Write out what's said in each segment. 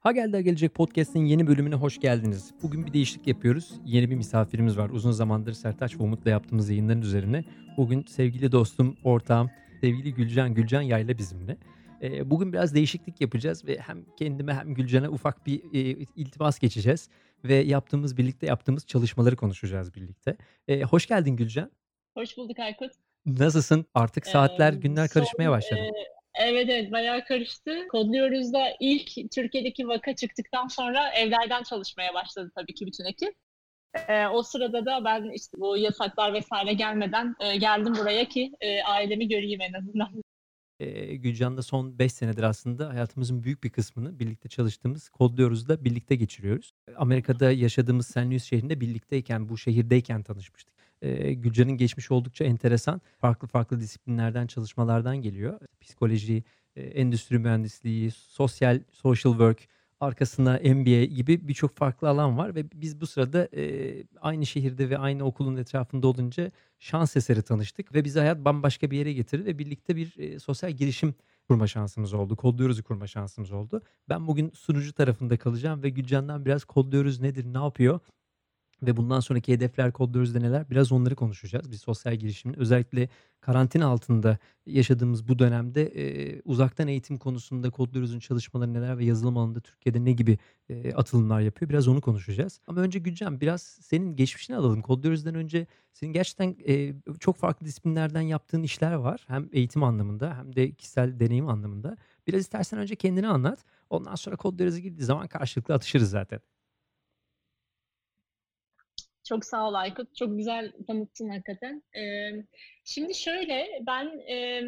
Ha geldi gelecek podcast'in yeni bölümüne hoş geldiniz. Bugün bir değişiklik yapıyoruz. Yeni bir misafirimiz var. Uzun zamandır Sertaç ve Umut'la yaptığımız yayınların üzerine. Bugün sevgili dostum, ortağım, sevgili Gülcan Gülcan Yayla bizimle. Ee, bugün biraz değişiklik yapacağız ve hem kendime hem Gülcan'a ufak bir e, iltimas geçeceğiz. Ve yaptığımız, birlikte yaptığımız çalışmaları konuşacağız birlikte. Ee, hoş geldin Gülcan. Hoş bulduk Aykut. Nasılsın? Artık saatler, günler karışmaya son, başladı. e, evet evet bayağı karıştı. Kodluyoruz da ilk Türkiye'deki vaka çıktıktan sonra evlerden çalışmaya başladı tabii ki bütün ekip. E, o sırada da ben işte bu yasaklar vesaire gelmeden e, geldim buraya ki e, ailemi göreyim en azından. Eee, Gülcan'la son 5 senedir aslında hayatımızın büyük bir kısmını birlikte çalıştığımız Kodluyoruz'da birlikte geçiriyoruz. Amerika'da yaşadığımız St. Louis şehrinde birlikteyken, bu şehirdeyken tanışmıştık. Gülcan'ın geçmişi oldukça enteresan. Farklı farklı disiplinlerden, çalışmalardan geliyor. Psikoloji, endüstri mühendisliği, sosyal, social work, arkasında MBA gibi birçok farklı alan var ve biz bu sırada aynı şehirde ve aynı okulun etrafında olunca şans eseri tanıştık ve bizi hayat bambaşka bir yere getirdi ve birlikte bir sosyal girişim kurma şansımız oldu. Kodluyoruz'u kurma şansımız oldu. Ben bugün sunucu tarafında kalacağım ve Gülcan'dan biraz Kodluyoruz nedir, ne yapıyor ve bundan sonraki hedefler Kodluyoruz'da neler biraz onları konuşacağız. Bir sosyal girişimin özellikle karantina altında yaşadığımız bu dönemde eee, uzaktan eğitim konusunda Kodluyoruz'un çalışmaları neler ve yazılım alanında Türkiye'de ne gibi eee, atılımlar yapıyor biraz onu konuşacağız. Ama önce Gülcan biraz senin geçmişini alalım. Kodluyoruz'dan önce senin gerçekten eee, çok farklı disiplinlerden yaptığın işler var. Hem eğitim anlamında hem de kişisel deneyim anlamında. Biraz istersen önce kendini anlat. Ondan sonra Kodluyoruz'a girdiği zaman karşılıklı atışırız zaten. Çok sağ ol Aykut. Çok güzel tanıttın hakikaten. Ee, şimdi şöyle ben e,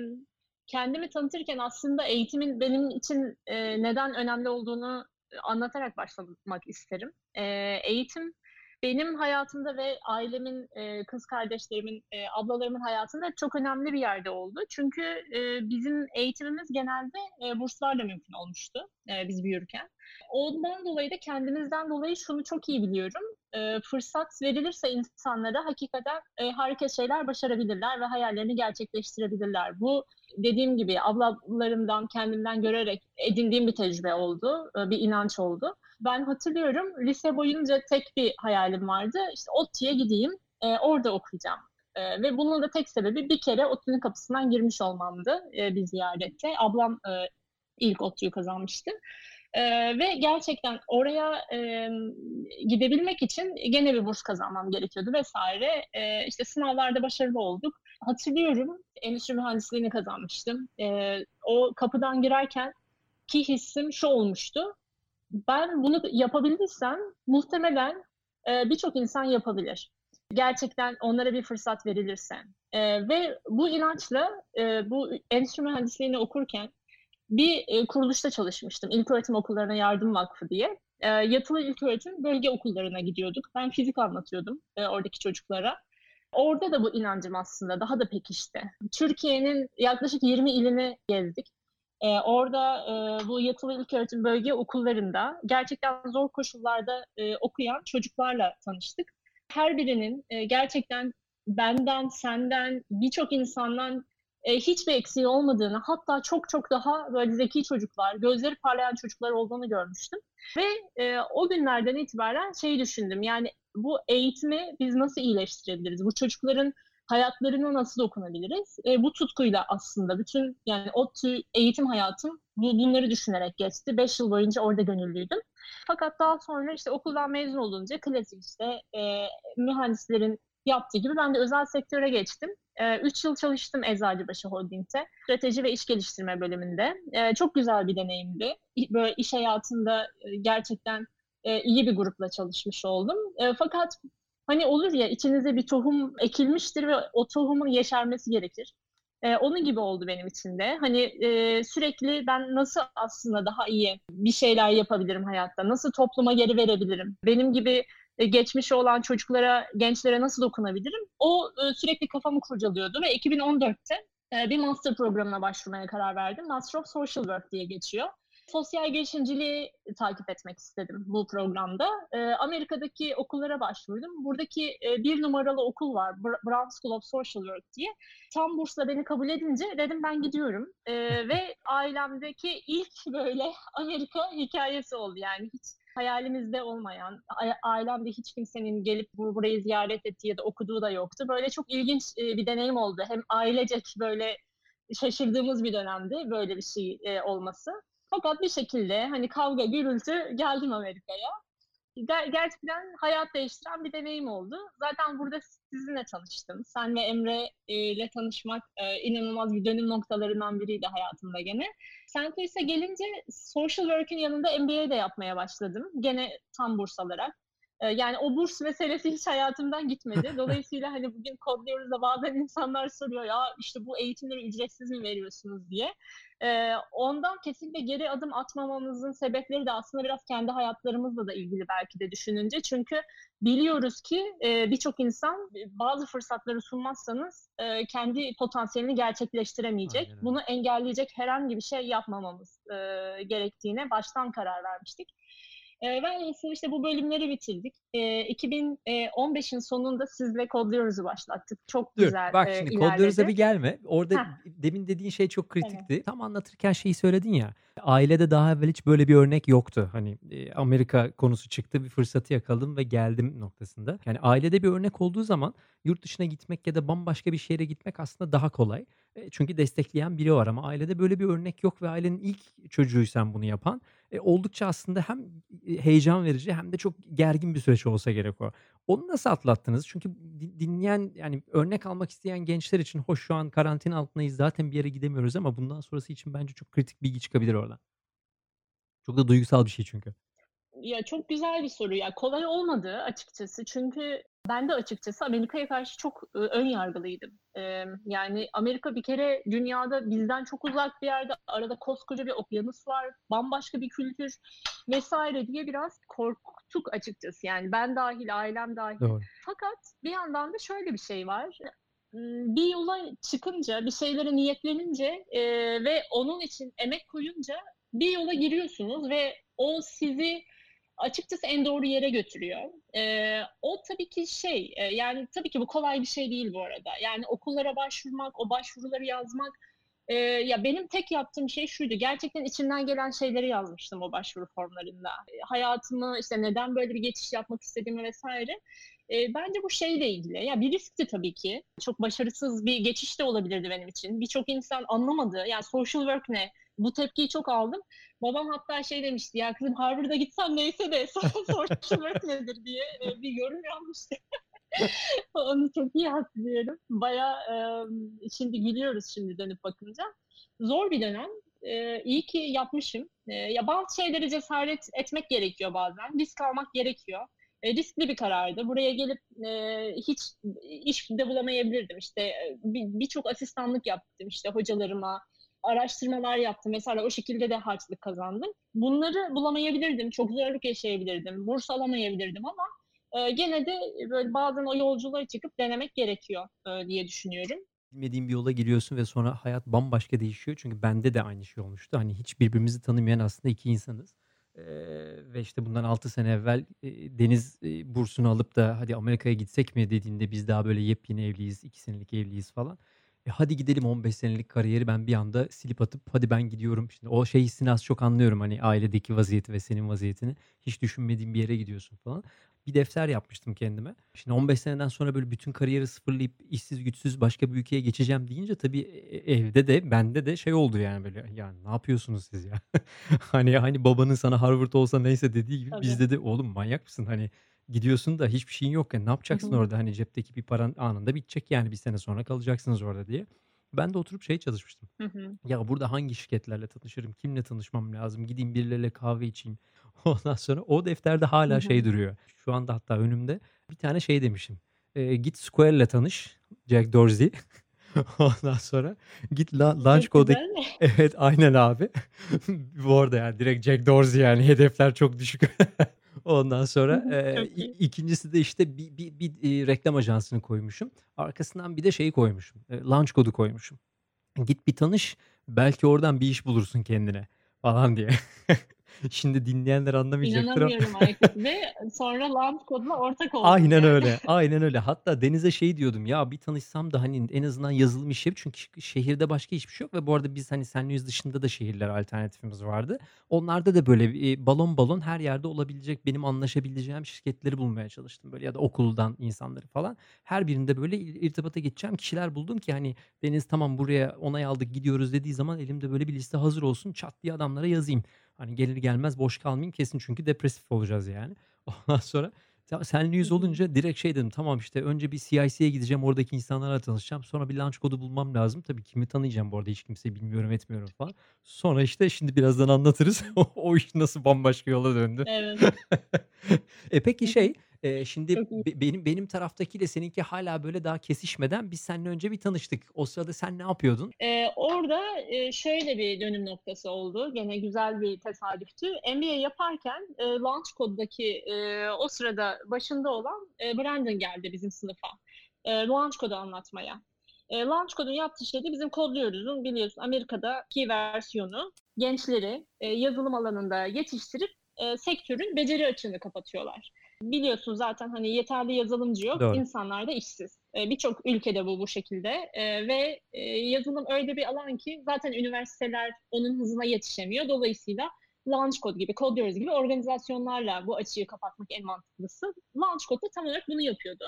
kendimi tanıtırken aslında eğitimin benim için e, neden önemli olduğunu anlatarak başlamak isterim. E, eğitim benim hayatımda ve ailemin, e, kız kardeşlerimin, e, ablalarımın hayatında çok önemli bir yerde oldu. Çünkü e, bizim eğitimimiz genelde e, burslarla mümkün olmuştu e, biz büyürken. Ondan dolayı da kendimizden dolayı şunu çok iyi biliyorum. E, fırsat verilirse insanlara hakikaten e, harika şeyler başarabilirler ve hayallerini gerçekleştirebilirler. Bu dediğim gibi ablalarımdan, kendimden görerek edindiğim bir tecrübe oldu, e, bir inanç oldu. Ben hatırlıyorum lise boyunca tek bir hayalim vardı. İşte ODTÜ'ye gideyim, e, orada okuyacağım. E, ve bunun da tek sebebi bir kere ODTÜ'nün kapısından girmiş olmamdı e, bir ziyarette. Ablam e, ilk ODTÜ'yü kazanmıştı. Ee, ve gerçekten oraya e, gidebilmek için gene bir burs kazanmam gerekiyordu vesaire. Ee, işte sınavlarda başarılı olduk. Hatırlıyorum endüstri mühendisliğini kazanmıştım. Ee, o kapıdan girerken ki hissim şu olmuştu. Ben bunu yapabildiysem muhtemelen e, birçok insan yapabilir. Gerçekten onlara bir fırsat verilirse. E, ve bu inançla e, bu endüstri mühendisliğini okurken bir e, kuruluşta çalışmıştım. İlköğretim Okullarına Yardım Vakfı diye. E, yatılı ilköğretim bölge okullarına gidiyorduk. Ben fizik anlatıyordum e, oradaki çocuklara. Orada da bu inancım aslında daha da pekişti. Türkiye'nin yaklaşık 20 ilini gezdik. Ee, orada e, bu yatılı ilköğretim bölge okullarında gerçekten zor koşullarda e, okuyan çocuklarla tanıştık. Her birinin e, gerçekten benden, senden, birçok insandan e, hiçbir eksiği olmadığını, hatta çok çok daha böyle zeki çocuklar, gözleri parlayan çocuklar olduğunu görmüştüm. Ve e, o günlerden itibaren şeyi düşündüm. Yani bu eğitimi biz nasıl iyileştirebiliriz? Bu çocukların hayatlarına nasıl dokunabiliriz? E, bu tutkuyla aslında bütün yani o tür eğitim hayatım bu, bunları düşünerek geçti. Beş yıl boyunca orada gönüllüydüm. Fakat daha sonra işte okuldan mezun olunca klasik işte e, mühendislerin yaptığı gibi ben de özel sektöre geçtim. E, üç yıl çalıştım Eczacıbaşı Holding'de. Strateji ve iş geliştirme bölümünde. E, çok güzel bir deneyimdi. Böyle iş hayatında e, gerçekten e, iyi bir grupla çalışmış oldum. E, fakat Hani olur ya içinize bir tohum ekilmiştir ve o tohumun yeşermesi gerekir. Ee, onun gibi oldu benim için de. Hani e, sürekli ben nasıl aslında daha iyi bir şeyler yapabilirim hayatta? Nasıl topluma geri verebilirim? Benim gibi e, geçmişi olan çocuklara, gençlere nasıl dokunabilirim? O e, sürekli kafamı kurcalıyordu ve 2014'te e, bir master programına başvurmaya karar verdim. Master of Social Work diye geçiyor. Sosyal girişimciliği takip etmek istedim bu programda. E, Amerika'daki okullara başvurdum. Buradaki e, bir numaralı okul var, Brown School of Social Work diye. Tam bursla beni kabul edince dedim ben gidiyorum. E, ve ailemdeki ilk böyle Amerika hikayesi oldu. Yani hiç hayalimizde olmayan, ailemde hiç kimsenin gelip burayı ziyaret ettiği ya da okuduğu da yoktu. Böyle çok ilginç bir deneyim oldu. Hem ailecek böyle şaşırdığımız bir dönemdi böyle bir şey olması. Fakat bir şekilde hani kavga, gürültü geldim Amerika'ya. Ger- gerçekten hayat değiştiren bir deneyim oldu. Zaten burada sizinle tanıştım. Sen ve Emre ile tanışmak e, inanılmaz bir dönüm noktalarından biriydi hayatımda gene. St. Louis'e gelince social work'ün yanında MBA de yapmaya başladım. Gene tam burs alarak. E, yani o burs meselesi hiç hayatımdan gitmedi. Dolayısıyla hani bugün kodluyoruz da bazen insanlar soruyor ya işte bu eğitimleri ücretsiz mi veriyorsunuz diye. E, ondan kesinlikle geri adım atmamamızın sebepleri de aslında biraz kendi hayatlarımızla da ilgili belki de düşününce. Çünkü biliyoruz ki e, birçok insan bazı fırsatları sunmazsanız e, kendi potansiyelini gerçekleştiremeyecek. Aynen. Bunu engelleyecek herhangi bir şey yapmamamız e, gerektiğine baştan karar vermiştik. E, velhasıl işte bu bölümleri bitirdik. E, 2015'in sonunda sizle kodluyoruz'u başlattık. Çok Dur, güzel bak e, şimdi ilerledi. kodluyoruz'a bir gelme. Orada Heh. demin dediğin şey çok kritikti. Evet. Tam anlatırken şeyi söyledin ya. Ailede daha evvel hiç böyle bir örnek yoktu. Hani e, Amerika konusu çıktı, bir fırsatı yakaladım ve geldim noktasında. Yani ailede bir örnek olduğu zaman yurt dışına gitmek ya da bambaşka bir şehre gitmek aslında daha kolay. Çünkü destekleyen biri var ama ailede böyle bir örnek yok ve ailenin ilk çocuğuysan bunu yapan oldukça aslında hem heyecan verici hem de çok gergin bir süreç olsa gerek o. Onu nasıl atlattınız? Çünkü dinleyen yani örnek almak isteyen gençler için hoş şu an karantina altındayız zaten bir yere gidemiyoruz ama bundan sonrası için bence çok kritik bilgi çıkabilir oradan. Çok da duygusal bir şey çünkü. Ya çok güzel bir soru ya. Kolay olmadı açıkçası. Çünkü ben de açıkçası Amerika'ya karşı çok e, ön yargılıydım. E, yani Amerika bir kere dünyada bizden çok uzak bir yerde, arada koskoca bir okyanus var, bambaşka bir kültür vesaire diye biraz korktuk açıkçası. Yani ben dahil, ailem dahil. Doğru. Fakat bir yandan da şöyle bir şey var. Bir yola çıkınca, bir şeylere niyetlenince e, ve onun için emek koyunca bir yola giriyorsunuz ve o sizi açıkçası en doğru yere götürüyor. E, o tabii ki şey, e, yani tabii ki bu kolay bir şey değil bu arada. Yani okullara başvurmak, o başvuruları yazmak. E, ya benim tek yaptığım şey şuydu. Gerçekten içimden gelen şeyleri yazmıştım o başvuru formlarında. E, hayatımı, işte neden böyle bir geçiş yapmak istediğimi vesaire. E, bence bu şeyle ilgili. Ya bir riskti tabii ki. Çok başarısız bir geçiş de olabilirdi benim için. Birçok insan anlamadı. Yani social work ne? Bu tepkiyi çok aldım. Babam hatta şey demişti ya kızım Harvard'a gitsen neyse de work nedir diye e, bir yorum yapmıştı. Onu çok iyi hatırlıyorum. Baya e, şimdi gülüyoruz şimdi dönüp bakınca. Zor bir dönem. E, iyi ki yapmışım. E, ya bazı şeyleri cesaret etmek gerekiyor bazen. Risk almak gerekiyor. E, riskli bir karardı. Buraya gelip e, hiç iş de bulamayabilirdim. İşte birçok bir asistanlık yaptım işte hocalarıma, araştırmalar yaptım. Mesela o şekilde de harçlık kazandım. Bunları bulamayabilirdim. Çok zorluk yaşayabilirdim. Burs alamayabilirdim ama e, gene de böyle bazen o yolculuğa çıkıp denemek gerekiyor e, diye düşünüyorum. Bilmediğin bir yola giriyorsun ve sonra hayat bambaşka değişiyor. Çünkü bende de aynı şey olmuştu. Hani hiç birbirimizi tanımayan aslında iki insanız. Ee, ve işte bundan 6 sene evvel e, Deniz e, bursunu alıp da hadi Amerika'ya gitsek mi dediğinde biz daha böyle yepyeni evliyiz, 2 senelik evliyiz falan. E, hadi gidelim 15 senelik kariyeri ben bir anda silip atıp hadi ben gidiyorum. Şimdi o şey hissini az çok anlıyorum hani ailedeki vaziyeti ve senin vaziyetini. Hiç düşünmediğin bir yere gidiyorsun falan. Bir defter yapmıştım kendime. Şimdi 15 seneden sonra böyle bütün kariyeri sıfırlayıp işsiz güçsüz başka bir ülkeye geçeceğim deyince tabii e, e, evde de bende de şey oldu yani böyle yani ne yapıyorsunuz siz ya? hani hani babanın sana Harvard olsa neyse dediği gibi Tabii. bizde de oğlum manyak mısın? Hani Gidiyorsun da hiçbir şeyin yok. Yani ne yapacaksın orada? Hani cepteki bir paran anında bitecek yani bir sene sonra kalacaksınız orada diye. Ben de oturup şey çalışmıştım. Hı hı. Ya burada hangi şirketlerle tanışırım? Kimle tanışmam lazım? Gideyim birileriyle kahve içeyim. Ondan sonra o defterde Hı hala şey duruyor. Şu anda hatta önümde bir tane şey demişim. Eee, git Square'le tanış. Jack Dorsey. Ondan sonra git la Çok Launchcode'daki güzel. Evet aynen abi. Bu arada yani direkt Jack Dorsey yani hedefler çok düşük. Ondan sonra iyi. ikincisi de işte bir bir bir, eee, reklam ajansını koymuşum. Arkasından bir de şeyi koymuşum. Eee, Launchcode'u koymuşum. Git bir tanış, belki oradan bir iş bulursun kendine. falan diye. Şimdi dinleyenler anlamayacaktır ama İnanamıyorum Aykut ve sonra Launch Code'la ortak oldunuz Aynen yani. öyle, aynen öyle. Hatta Deniz'e şey diyordum, ya bir tanışsam da hani en azından yazılım işi yap çünkü şehirde başka hiçbir şey yok ve bu arada biz hani Senlius dışında da şehirler alternatifimiz vardı. Onlarda da böyle, eee, balon balon her yerde olabilecek, benim anlaşabileceğim şirketleri bulmaya çalıştım böyle ya da okuldan insanları falan. Her birinde böyle irtibata geçeceğim kişiler buldum ki hani Deniz tamam buraya onay aldık gidiyoruz dediği zaman elimde böyle bir liste hazır olsun çat diye adamlara yazayım. Hani gelir gelmez boş kalmayayım kesin çünkü depresif olacağız yani. Ondan sonra Senlius hı. olunca direkt şey dedim, tamam işte önce bir CIC'ye gideceğim, oradaki insanlarla tanışacağım. Sonra bir launch code'u bulmam lazım. Tabii kimi tanıyacağım bu arada hiç kimseyi bilmiyorum etmiyorum falan. Sonra işte şimdi birazdan anlatırız. O iş nasıl bambaşka yola döndü. Evet. E, peki şey, eee, şimdi Çok iyi. be benim benim taraftakiyle seninki hâlâ böyle daha kesişmeden biz seninle önce bir tanıştık. O sırada sen ne yapıyordun? Eee, orada, eee, şöyle bir dönüm noktası oldu. Gene güzel bir tesadüftü. MBA yaparken, eee, Launch Code'daki, eee, o sırada başında olan, eee, Brandon geldi bizim sınıfa, eee, Launch Code'u anlatmaya. Eee, Launch Code'un yaptığı şey de bizim Kodluyoruz'un biliyorsun Amerika'daki versiyonu. Gençleri, eee, yazılım alanında yetiştirip, eee, sektörün beceri açığını kapatıyorlar. Biliyorsun zaten hani yeterli yazılımcı yok, Doğru. insanlar da işsiz. Eee, birçok ülkede bu bu şekilde, eee, ve, eee, yazılım öyle bir alan ki zaten üniversiteler onun hızına yetişemiyor. Dolayısıyla Launch Code gibi, Kodluyoruz gibi organizasyonlarla bu açığı kapatmak en mantıklısı. Launch Code da tam olarak bunu yapıyordu.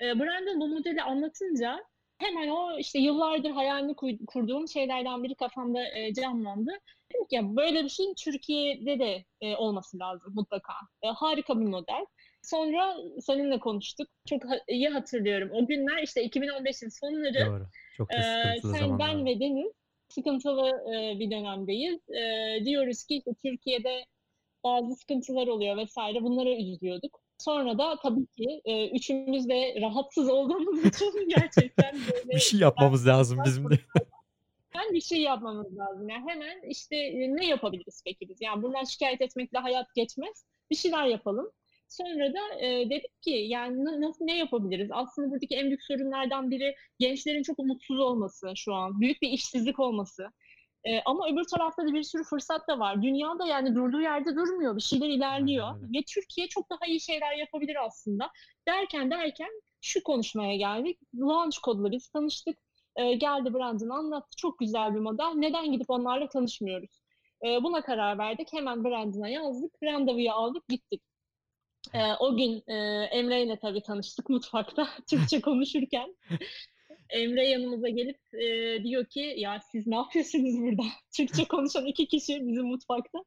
Eee, Brandon bu modeli anlatınca hemen o işte yıllardır hayalini kurduğum şeylerden biri kafamda, canlandı. Dedim ki ya böyle bir şeyin Türkiye'de de, olması lazım mutlaka. Harika bir model. Sonra seninle konuştuk. Çok iyi hatırlıyorum. O günler işte 2015'in sonları. Doğru. Çok sıkıntılı sen, ben zamanlardı. ve Deniz sıkıntılı, eee, bir dönemdeyiz. Eee, diyoruz ki işte Türkiye'de bazı sıkıntılar oluyor vs. bunlara üzülüyorduk. Sonra da tabii ki, eee, üçümüz de rahatsız olduğumuz için gerçekten Bir böyle şey yapmamız lazım bizim de. Hemen bir şey yapmamız lazım. Yani hemen işte, ne yapabiliriz peki biz? Yani bundan şikâyet etmekle hayat geçmez. Bir şeyler yapalım. Sonra da, eee, dedik ki yani na nasıl ne yapabiliriz? Aslında buradaki en büyük sorunlardan biri gençlerin çok mutsuz olması şu an. Büyük bir işsizlik olması. Eee, ama öbür tarafta da bir sürü fırsat da var. Dünya da yani durduğu yerde durmuyor. Bir şeyler ilerliyor Aynen ve Türkiye çok daha iyi şeyler yapabilir aslında. Derken derken şu konuşmaya geldik. Launch Code'la biz tanıştık. Eee, geldi Brandon anlattı. Çok güzel bir model. Neden gidip onlarla tanışmıyoruz? Eee, buna karar verdik. Hemen Brandon'a yazdık. Randevuyu aldık, gittik. Eee, o gün, eee, Emre'yle tabii tanıştık mutfakta Türkçe konuşurken. Emre yanımıza gelip, eee, diyor ki "Ya siz ne yapıyorsunuz burada?" Türkçe konuşan 2 kişi bizim mutfakta.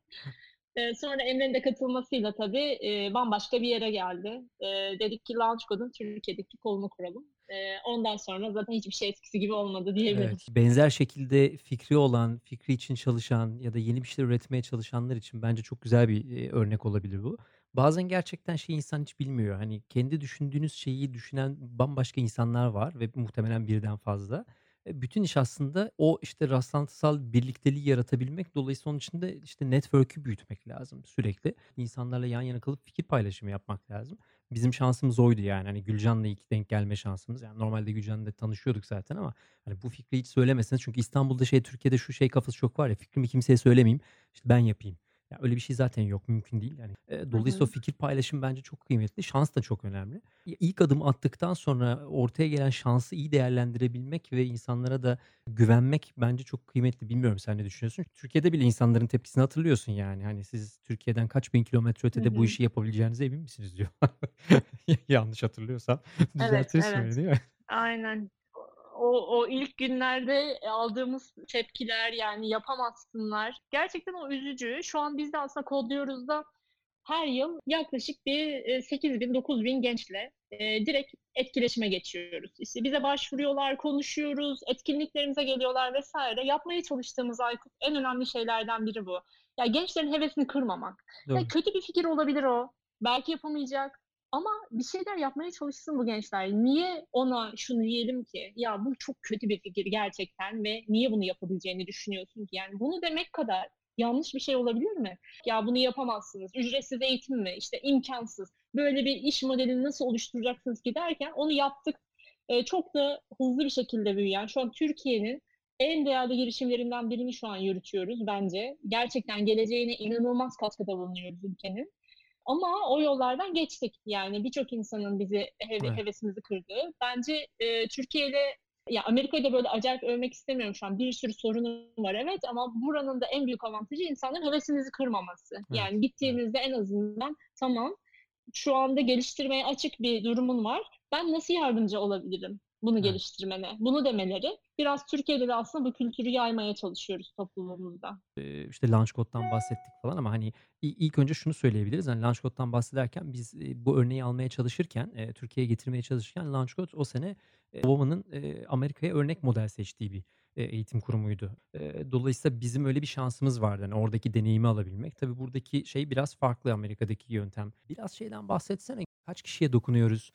Eee, sonra Emre'nin de katılmasıyla tabii, eee, bambaşka bir yere geldi. Eee, dedik ki Launch Code'un Türkiye'deki kolunu kuralım. Eee, ondan sonra zaten hiçbir şey eskisi gibi olmadı diyebilirim. Evet. Benzer şekilde fikri olan, fikri için çalışan ya da yeni bir şeyler üretmeye çalışanlar için bence çok güzel bir, eee, örnek olabilir bu. Bazen gerçekten şeyi insan hiç bilmiyor. Hani kendi düşündüğünüz şeyi düşünen bambaşka insanlar var ve muhtemelen birden fazla. Eee, bütün iş aslında o işte rastlantısal birlikteliği yaratabilmek. Dolayısıyla onun için de işte network'ü büyütmek lazım sürekli. İnsanlarla yan yana kalıp fikir paylaşımı yapmak lazım. Bizim şansımız oydu yani. Hani Gülcan'la ilk denk gelme şansımız. Yani normalde Gülcan'la tanışıyorduk zaten ama hani bu fikri hiç söylemeseniz çünkü İstanbul'da şey Türkiye'de şu şey kafası çok var ya fikrimi kimseye söylemeyeyim, işte ben yapayım. Ya öyle bir şey zaten yok, mümkün değil yani. Hı dolayısıyla o hı. fikir paylaşımı bence çok kıymetli. Şans da çok önemli. İlk adımı attıktan sonra ortaya gelen şansı iyi değerlendirebilmek ve insanlara da güvenmek bence çok kıymetli. Bilmiyorum sen ne düşünüyorsun? Türkiye'de bile insanların tepkisini hatırlıyorsun yani. Hani siz Türkiye'den kaç bin kilometre ötede bu hı. işi yapabileceğinize emin misiniz diyor. Yanlış hatırlıyorsam Evet, düzeltirsin beni evet. değil mi? Aynen. O o ilk günlerde aldığımız tepkiler yani yapamazsınlar. Gerçekten o üzücü. Şu an biz de aslında Kodluyoruz'da her yıl yaklaşık bir, eee, 8.000-9.000 gençle, eee, direkt etkileşime geçiyoruz. İşte bize başvuruyorlar, konuşuyoruz, etkinliklerimize geliyorlar vs. Yapmaya çalıştığımız Aykut en önemli şeylerden biri bu. Ya gençlerin hevesini kırmamak. Ya kötü bir fikir olabilir o. Belki yapamayacak ama bir şeyler yapmaya çalışsın bu gençler. Niye ona şunu diyelim ki ya bu çok kötü bir fikir gerçekten ve niye bunu yapabileceğini düşünüyorsun ki? Yani bunu demek kadar yanlış bir şey olabilir mi? Ya bunu yapamazsınız, ücretsiz eğitim mi, işte imkânsız, böyle bir iş modelini nasıl oluşturacaksınız ki derken onu yaptık. Eee, çok da hızlı bir şekilde büyüyen, şu an Türkiye'nin en değerli girişimlerinden birini şu an yürütüyoruz bence. Gerçekten geleceğine inanılmaz katkıda bulunuyoruz ülkenin. Ama o yollardan geçtik. Yani birçok insanın bizi heve- Evet. hevesimizi kırdığı. Bence e, Türkiye ile ya Amerika'yı da böyle acayip övmek istemiyorum şu an. Bir sürü sorunu var evet ama buranın da en büyük avantajı insanların hevesinizi kırmaması. Evet. Yani gittiğinizde en azından tamam şu anda geliştirmeye açık bir durumun var. Ben nasıl yardımcı olabilirim bunu Evet. geliştirmene? Bunu demeleri. Biraz Türkiye'de de aslında bu kültürü yaymaya çalışıyoruz toplumumuzda. Eee, işte Launch Code'dan bahsettik falan ama hani ilk önce şunu söyleyebiliriz. Hani Launch Code'dan bahsederken biz, bu örneği almaya çalışırken, eee, Türkiye'ye getirmeye çalışırken Launch Code o sene, Obama'nın, eee, Amerika'ya örnek model seçtiği bir, eğitim kurumuydu. Dolayısıyla bizim öyle bir şansımız vardı. Hani oradaki deneyimi alabilmek. Tabii buradaki şey biraz farklı Amerika'daki yöntem. Biraz şeyden bahsetsene. Kaç kişiye dokunuyoruz?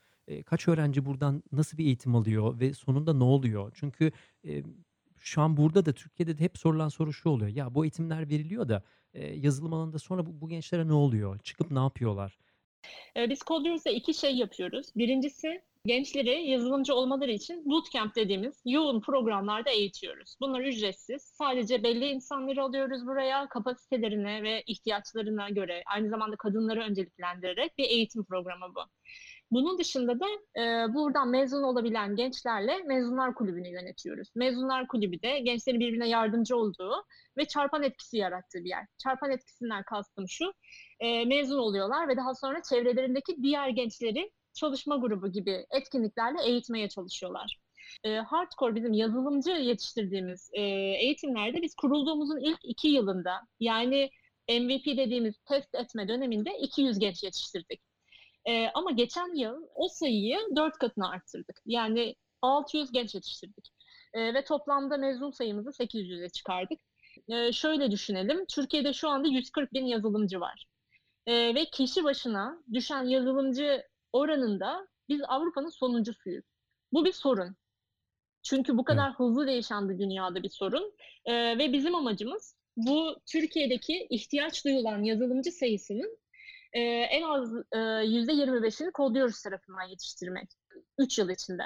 Kaç öğrenci buradan nasıl bir eğitim alıyor ve sonunda ne oluyor? Çünkü, şu an burada da Türkiye'de de hep sorulan soru şu oluyor. Ya bu eğitimler veriliyor da, yazılım alanında sonra bu bu gençlere ne oluyor? Çıkıp ne yapıyorlar? Biz Codyour'da 2 şey yapıyoruz. Birincisi gençleri yazılımcı olmaları için bootcamp dediğimiz yoğun programlarda eğitiyoruz. Bunlar ücretsiz. Sadece belli insanları alıyoruz buraya kapasitelerine ve ihtiyaçlarına göre aynı zamanda kadınları önceliklendirerek bir eğitim programı bu. Bunun dışında da e, buradan mezun olabilen gençlerle Mezunlar Kulübü'nü yönetiyoruz. Mezunlar Kulübü de gençlerin birbirine yardımcı olduğu ve çarpan etkisi yarattığı bir yer. Çarpan etkisinden kastım şu, e, mezun oluyorlar ve daha sonra çevrelerindeki diğer gençleri çalışma grubu gibi etkinliklerle eğitmeye çalışıyorlar. E, hardcore bizim yazılımcı yetiştirdiğimiz e, eğitimlerde biz kurulduğumuzun ilk iki yılında yani MVP dediğimiz test etme döneminde 200 genç yetiştirdik. E, ama geçen yıl o sayıyı dört katına arttırdık. Yani 600 genç yetiştirdik. E, ve toplamda mezun sayımızı 800'e çıkardık. E, şöyle düşünelim, Türkiye'de şu anda 140 bin yazılımcı var. E, ve kişi başına düşen yazılımcı oranında biz Avrupa'nın sonuncusuyuz. Bu bir sorun. Çünkü bu kadar Evet. hızlı değişen bir dünyada bir sorun. E, ve bizim amacımız bu Türkiye'deki ihtiyaç duyulan yazılımcı sayısının e, en az e, %25'ini Codyoruz tarafından yetiştirmek 3 yıl içinde.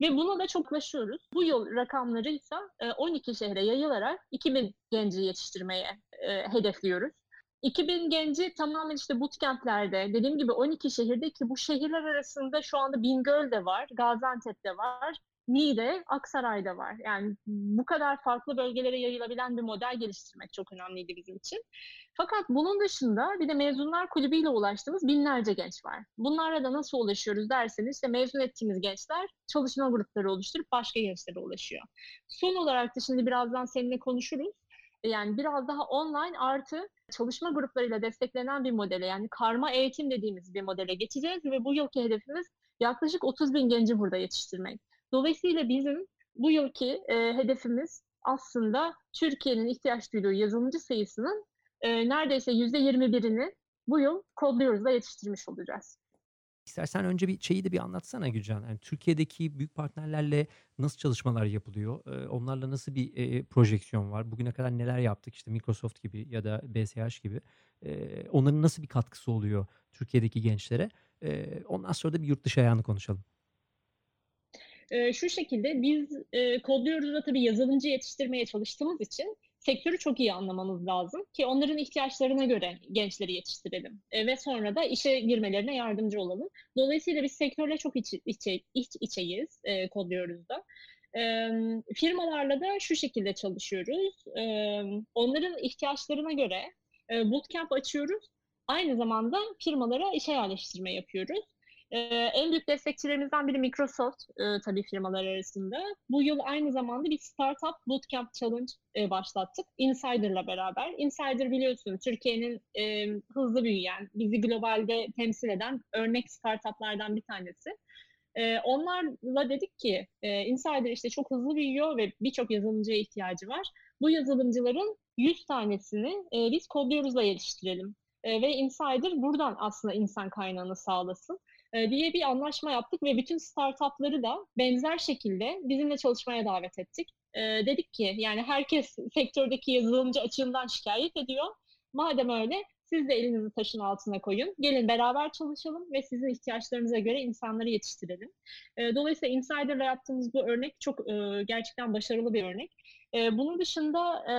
Ve buna da çok ulaşıyoruz. Bu yıl rakamları ise e, 12 şehre yayılarak 2000 genci yetiştirmeye e, hedefliyoruz. 2000 genci tamamen işte bootcamp'lerde, dediğim gibi 12 şehirde ki bu şehirler arasında şu anda Bingöl'de var, Gaziantep'te var, Niğde, Aksaray'da var. Yani bu kadar farklı bölgelere yayılabilen bir model geliştirmek çok önemliydi bizim için. Fakat bunun dışında bir de mezunlar kulübüyle ulaştığımız binlerce genç var. Bunlarla da nasıl ulaşıyoruz derseniz işte mezun ettiğimiz gençler çalışma grupları oluşturup başka gençlere ulaşıyor. Son olarak da şimdi birazdan seninle konuşuruz. Yani biraz daha online artı çalışma gruplarıyla desteklenen bir modele yani karma eğitim dediğimiz bir modele geçeceğiz ve bu yılki hedefimiz yaklaşık 30 bin genci burada yetiştirmek. Dolayısıyla bizim bu yılki e, hedefimiz aslında Türkiye'nin ihtiyaç duyduğu yazılımcı sayısının e, neredeyse %21'ini bu yıl Codluyoruz'da yetiştirmiş olacağız. İstersen önce bir şeyi de bir anlatsana Gülcan. Yani Türkiye'deki büyük partnerlerle nasıl çalışmalar yapılıyor? Eee, onlarla nasıl bir, eee, projeksiyon var? Bugüne kadar neler yaptık? İşte Microsoft gibi ya da BSH gibi. Eee, onların nasıl bir katkısı oluyor Türkiye'deki gençlere? Eee, ondan sonra da bir yurt dışı ayağını konuşalım. Eee, şu şekilde biz, eee, Codluyoruz'da tabii yazılımcı yetiştirmeye çalıştığımız için sektörü çok iyi anlamamız lazım ki onların ihtiyaçlarına göre gençleri yetiştirelim, eee, ve sonra da işe girmelerine yardımcı olalım. Dolayısıyla biz sektörle çok iç içe iç içeyiz, eee, Codluyoruz'da. Emm, firmalarla da şu şekilde çalışıyoruz. Emm, onların ihtiyaçlarına göre, eee, bootcamp açıyoruz. Aynı zamanda firmalara işe yerleştirme yapıyoruz. Eee, en büyük destekçilerimizden biri Microsoft, eee, tabii firmalar arasında. Bu yıl aynı zamanda bir Startup Bootcamp Challenge, eee, başlattık Insider'la beraber. Insider biliyorsun Türkiye'nin, emm, hızlı büyüyen, bizi globalde temsil eden örnek startup'lardan bir tanesi. Eee, onlarla dedik ki, eee, Insider işte çok hızlı büyüyor ve birçok yazılımcıya ihtiyacı var. Bu yazılımcıların 100 tanesini, eee, biz Codluyoruz'la yetiştirelim, eee, ve Insider buradan aslında insan kaynağını sağlasın, diye bir anlaşma yaptık ve bütün startup'ları da benzer şekilde bizimle çalışmaya davet ettik. Eee, dedik ki yani herkes sektördeki yazılımcı açığından şikâyet ediyor. Madem öyle Siz de elinizi taşın altına koyun. Gelin beraber çalışalım ve sizin ihtiyaçlarınıza göre insanları yetiştirelim. E, dolayısıyla Insider'la yaptığımız bu örnek çok e, gerçekten başarılı bir örnek. E, bunun dışında e,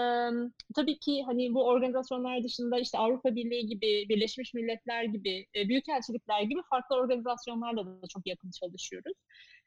tabii ki hani bu organizasyonlar dışında işte Avrupa Birliği gibi, Birleşmiş Milletler gibi, e, büyükelçilikler gibi farklı organizasyonlarla da çok yakın çalışıyoruz.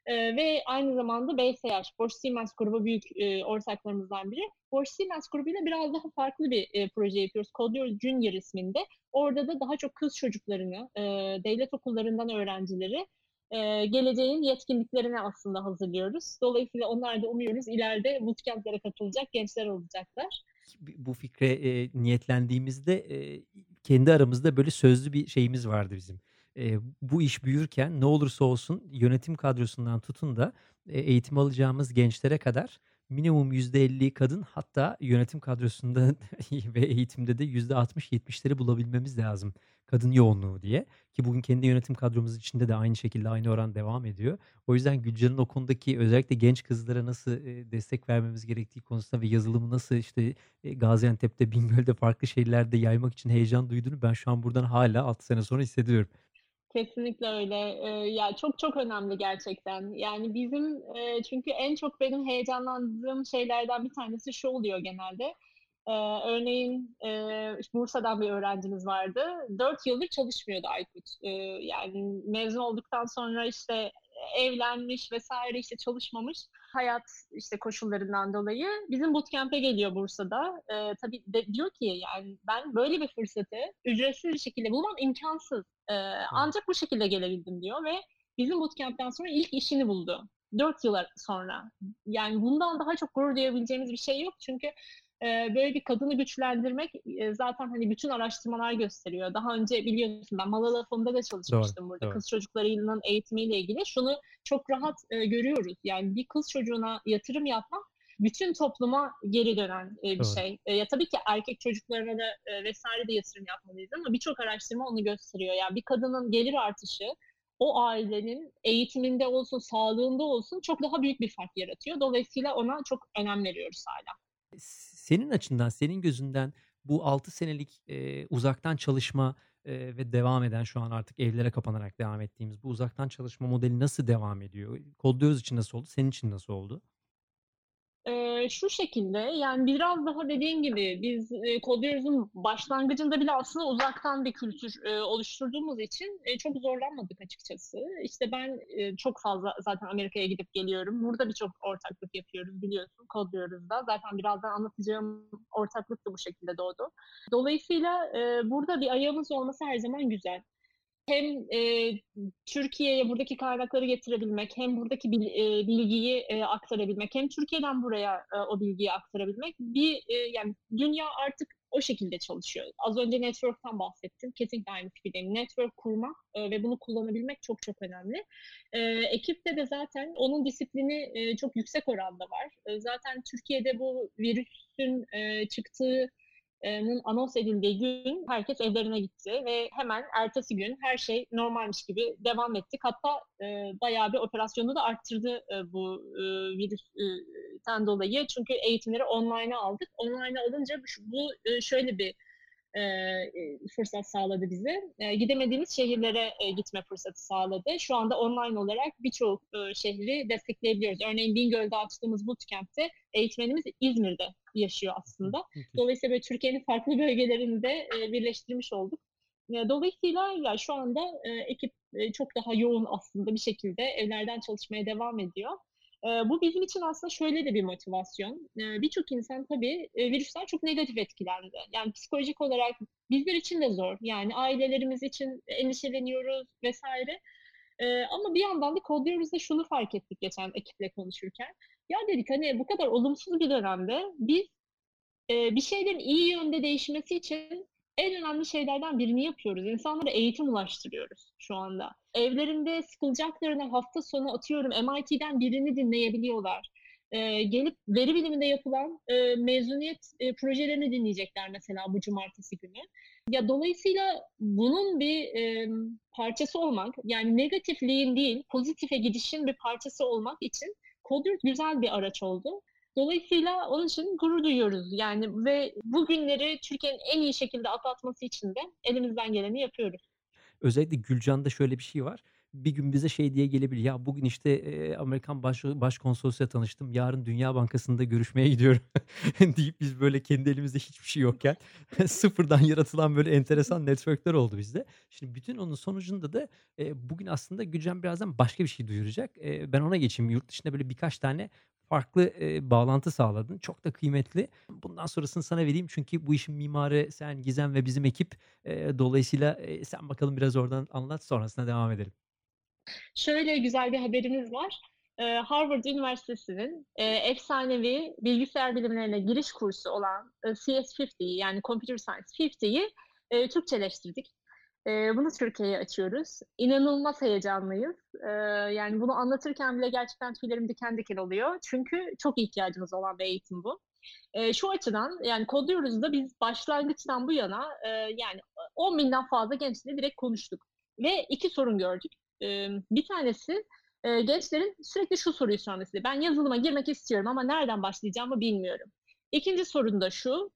E, ve aynı zamanda BSH, Bosch Siemens grubu büyük e, ortaklarımızdan biri. Bosch Siemens grubuyla biraz daha farklı bir e, proje yapıyoruz. Codeur Junior isminde. Orada da daha çok kız çocuklarını, e, devlet okullarından öğrencileri e, geleceğin yetkinliklerine aslında hazırlıyoruz. Dolayısıyla onlar da umuyoruz ileride bootcamp'lere katılacak gençler olacaklar. Bu fikre e, niyetlendiğimizde e, kendi aramızda böyle sözlü bir şeyimiz vardı bizim. E, bu iş büyürken ne olursa olsun yönetim kadrosundan tutun da e, eğitim alacağımız gençlere kadar minimum %50 kadın hatta yönetim kadrosunda ve eğitimde de %60-70'leri bulabilmemiz lazım kadın yoğunluğu diye. Ki bugün kendi yönetim kadromuz içinde de aynı şekilde aynı oran devam ediyor. O yüzden Gülcan'ın o konudaki özellikle genç kızlara nasıl destek vermemiz gerektiği konusunda ve yazılımı nasıl işte Gaziantep'te, Bingöl'de farklı şehirlerde yaymak için heyecan duyduğunu ben şu an buradan hala 6 sene sonra hissediyorum. Kesinlikle öyle. Ee, ya çok çok önemli gerçekten. Yani bizim e, çünkü en çok benim heyecanlandığım şeylerden bir tanesi şu oluyor genelde. Ee, örneğin e, Bursa'dan bir öğrencimiz vardı. Dört yıldır çalışmıyordu Aykut. Ee, yani mezun olduktan sonra işte evlenmiş vesaire işte çalışmamış hayat işte koşullarından dolayı bizim bootcamp'e geliyor Bursa'da. Ee, tabii de, diyor ki yani ben böyle bir fırsatı ücretsiz bir şekilde bulmam imkansız. Ee, ancak bu şekilde gelebildim diyor ve bizim bootcamp'ten sonra ilk işini buldu. Dört yıl sonra. Yani bundan daha çok gurur duyabileceğimiz bir şey yok. Çünkü böyle bir kadını güçlendirmek zaten hani bütün araştırmalar gösteriyor. Daha önce biliyorsun ben Malala Fon'da da çalışmıştım doğru, burada. Doğru. Kız çocuklarının eğitimiyle ilgili. Şunu çok rahat görüyoruz. Yani bir kız çocuğuna yatırım yapmak bütün topluma geri dönen bir doğru. şey. ya tabii ki erkek çocuklarına da vesaire de yatırım yapmalıyız ama birçok araştırma onu gösteriyor. Yani bir kadının gelir artışı o ailenin eğitiminde olsun, sağlığında olsun çok daha büyük bir fark yaratıyor. Dolayısıyla ona çok önem veriyoruz hala. Senin açından, senin gözünden bu 6 senelik, eee, uzaktan çalışma, eee, ve devam eden şu an artık evlere kapanarak devam ettiğimiz bu uzaktan çalışma modeli nasıl devam ediyor? Kodluyoruz için nasıl oldu? Senin için nasıl oldu? Eee, şu şekilde, yani biraz daha dediğim gibi biz, eee, Kodluyoruz'un başlangıcında bile aslında uzaktan bir kültür, eee, oluşturduğumuz için, eee, çok zorlanmadık açıkçası. İşte ben, eee, çok fazla zaten Amerika'ya gidip geliyorum. Burada birçok ortaklık yapıyoruz biliyorsun Kodluyoruz'da. Zaten birazdan anlatacağım ortaklık da bu şekilde doğdu. Dolayısıyla, eee, burada bir ayağımız olması her zaman güzel hem e, Türkiye'ye buradaki kaynakları getirebilmek, hem buradaki bil, e, bilgiyi e, aktarabilmek, hem Türkiye'den buraya e, o bilgiyi aktarabilmek bir e, yani dünya artık o şekilde çalışıyor. Az önce network'tan bahsettim. Kesinlikle aynı fikirdeyim. Network kurmak e, ve bunu kullanabilmek çok çok önemli. E, ekipte de zaten onun disiplini e, çok yüksek oranda var. E, zaten Türkiye'de bu virüsün e, çıktığı anons edildiği gün herkes evlerine gitti ve hemen ertesi gün her şey normalmiş gibi devam ettik. Hatta e, bayağı bir operasyonu da arttırdı e, bu e, virüsten dolayı. Çünkü eğitimleri online'a aldık. Online'a alınca bu e, şöyle bir e, fırsat sağladı bize. E, gidemediğimiz şehirlere e, gitme fırsatı sağladı. Şu anda online olarak birçok e, şehri destekleyebiliyoruz. Örneğin Bingöl'de açtığımız bootcamp'te eğitmenimiz İzmir'de yaşıyor aslında. Dolayısıyla böyle Türkiye'nin farklı bölgelerinde e, birleştirmiş olduk. E, dolayısıyla ya şu anda e, ekip e, çok daha yoğun aslında bir şekilde evlerden çalışmaya devam ediyor. Bu bizim için aslında şöyle de bir motivasyon. Birçok insan tabii virüsten çok negatif etkilendi. Yani psikolojik olarak bizler için de zor. Yani ailelerimiz için endişeleniyoruz vesaire. Ama bir yandan da kodluyoruz da şunu fark ettik geçen ekiple konuşurken. Ya dedik hani bu kadar olumsuz bir dönemde biz bir şeylerin iyi yönde değişmesi için en önemli şeylerden birini yapıyoruz. İnsanlara eğitim ulaştırıyoruz şu anda. Evlerinde sıkılacaklarına hafta sonu atıyorum MIT'den birini dinleyebiliyorlar. Ee, gelip veri biliminde yapılan e, mezuniyet e, projelerini dinleyecekler mesela bu cumartesi günü. Ya dolayısıyla bunun bir e, parçası olmak, yani negatifliğin değil, pozitife gidişin bir parçası olmak için Coder güzel bir araç oldu. Dolayısıyla onun için gurur duyuyoruz. Yani ve bu günleri Türkiye'nin en iyi şekilde atlatması için de elimizden geleni yapıyoruz. Özellikle Gülcan'da şöyle bir şey var. Bir gün bize şey diye gelebilir. Ya bugün işte, eee, Amerikan baş başkonsolosuyla tanıştım. Yarın Dünya Bankası'nda görüşmeye gidiyorum deyip biz böyle kendi elimizde hiçbir şey yokken sıfırdan yaratılan böyle enteresan network'ler oldu bizde. Şimdi bütün onun sonucunda da, eee, bugün aslında Gülcan birazdan başka bir şey duyuracak. Eee, ben ona geçeyim. Yurt dışında böyle birkaç tane farklı, eee, bağlantı sağladın. Çok da kıymetli. Bundan sonrasını sana vereyim çünkü bu işin mimarı sen, Gizem ve bizim ekip. Eee, dolayısıyla, eee, sen bakalım biraz oradan anlat, sonrasında devam edelim. Şöyle güzel bir haberimiz var. Harvard Üniversitesi'nin, efsanevi bilgisayar bilimlerine giriş kursu olan, eee, CS50'yi yani Computer Science 50'yi, eee, Türkçeleştirdik. Eee, bunu Türkiye'ye açıyoruz. İnanılmaz heyecanlıyız. Eee, yani bunu anlatırken bile gerçekten tüylerim diken diken oluyor. Çünkü çok ihtiyacımız olan bir eğitim bu. Eee, şu açıdan yani Kodluyoruz'da biz başlangıçtan bu yana, eee, yani 10 binden fazla gençle direkt konuştuk ve 2 sorun gördük. Emm, bir tanesi, eee, gençlerin sürekli şu soruyu sorması: "Ben yazılıma girmek istiyorum ama nereden başlayacağımı bilmiyorum." 2'nci sorun da şu: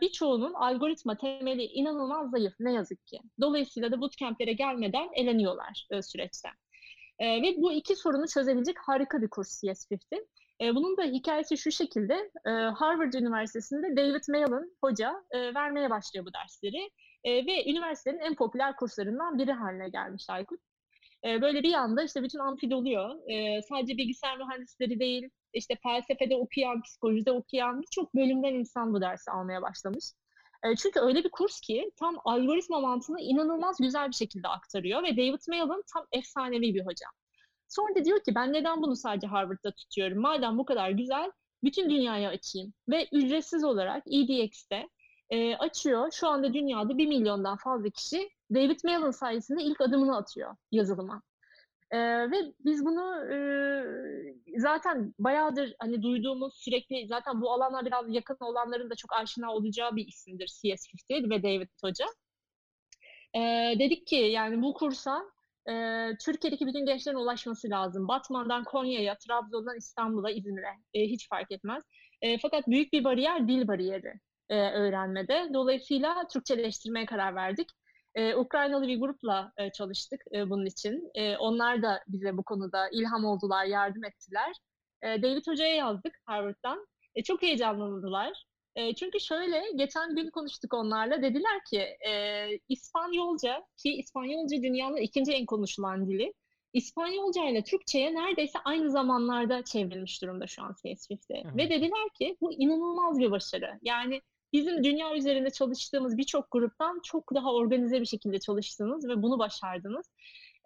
birçoğunun algoritma temeli inanılmaz zayıf ne yazık ki. Dolayısıyla da bootcamp'lere gelmeden eleniyorlar, eee, süreçten. Eee, ve bu 2 sorunu çözebilecek harika bir kurs CS50. Eee, bunun da hikâyesi şu şekilde: Harvard Üniversitesi'nde David Malan hoca, eee, vermeye başlıyor bu dersleri, ve üniversitenin en popüler kurslarından biri hâline gelmiş Aykut. Böyle bir anda işte bütün amfi doluyor. Eee, sadece bilgisayar mühendisleri değil, işte felsefede okuyan, psikolojide okuyan birçok bölümden insan bu dersi almaya başlamış. Eee, çünkü öyle bir kurs ki tam algoritma mantığını inanılmaz güzel bir şekilde aktarıyor ve David Malan tam efsanevi bir hoca. Sonra da diyor ki ben neden bunu sadece Harvard'da tutuyorum? Madem bu kadar güzel, bütün dünyaya açayım ve ücretsiz olarak EDX'te, eee, açıyor. Şu anda dünyada 1.000.000'dan fazla kişi David Malan sayesinde ilk adımını atıyor yazılıma. Eee, ve biz bunu, ııı, zaten bayağıdır, hani, duyduğumuz, sürekli zaten bu alana biraz yakın olanların da çok aşina olacağı bir isimdir CS50 ve David Hoca. Eee, dedik ki yani bu kursa, eee, Türkiye'deki bütün gençlerin ulaşması lazım. Batman'dan Konya'ya, Trabzon'dan İstanbul'a, İzmir'e, eee, hiç fark etmez. Eee, fakat büyük bir bariyer dil bariyeri, eee, öğrenmede. Dolayısıyla Türkçeleştirmeye karar verdik. Eee, Ukraynalı bir grupla, eee, çalıştık, eee, bunun için. Eee, onlar da bize bu konuda ilham oldular, yardım ettiler. Eee, David Hoca'ya yazdık Harvard'dan. E, çok heyecanlandılar. Eee, çünkü şöyle, geçen gün konuştuk onlarla. Dediler ki, eee, İspanyolca ki İspanyolca dünyanın 2'nci en konuşulan dili. İspanyolcayla Türkçeye neredeyse aynı zamanlarda çevrilmiş durumda şu an CS50 Evet. ve dediler ki bu inanılmaz bir başarı. Yani bizim dünya üzerinde çalıştığımız birçok gruptan çok daha organize bir şekilde çalıştınız ve bunu başardınız,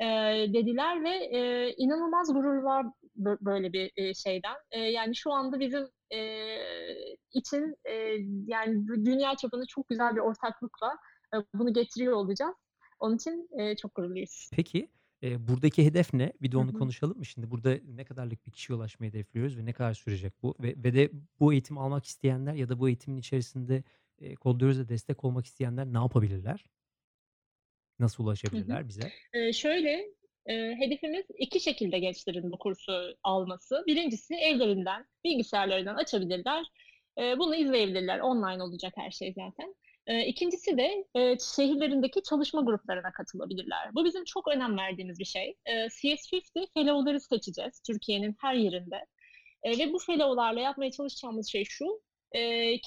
eee, dediler ve, eee, inanılmaz gururlar bö böyle bir, eee, şeyden. Eee, yani şu anda bizim, eee, için, eee, yani dü dünya çapında çok güzel bir ortaklıkla, eee, bunu getiriyor olacağız. Onun için, eee, çok gururluyuz. Peki, eee, buradaki hedef ne? Bir de onu hı. konuşalım mı? Şimdi burada ne kadarlık bir kişiye ulaşmayı hedefliyoruz ve ne kadar sürecek bu? Ve ve de bu eğitimi almak isteyenler ya da bu eğitimin içerisinde, eee, Kodluyoruz'a destek olmak isteyenler ne yapabilirler? Nasıl ulaşabilirler bize? Eee, şöyle, eee, hedefimiz 2 şekilde gençlerin bu kursu alması. 1'incisi evlerinden, bilgisayarlarından açabilirler. Eee, bunu izleyebilirler. Online olacak her şey zaten. Eee, 2'ncisi de, şehirlerindeki çalışma gruplarına katılabilirler. Bu bizim çok önem verdiğimiz bir şey. Eee, CS50 fellow'ları seçeceğiz Türkiye'nin her yerinde, ve bu fellow'larla yapmaya çalışacağımız şey şu: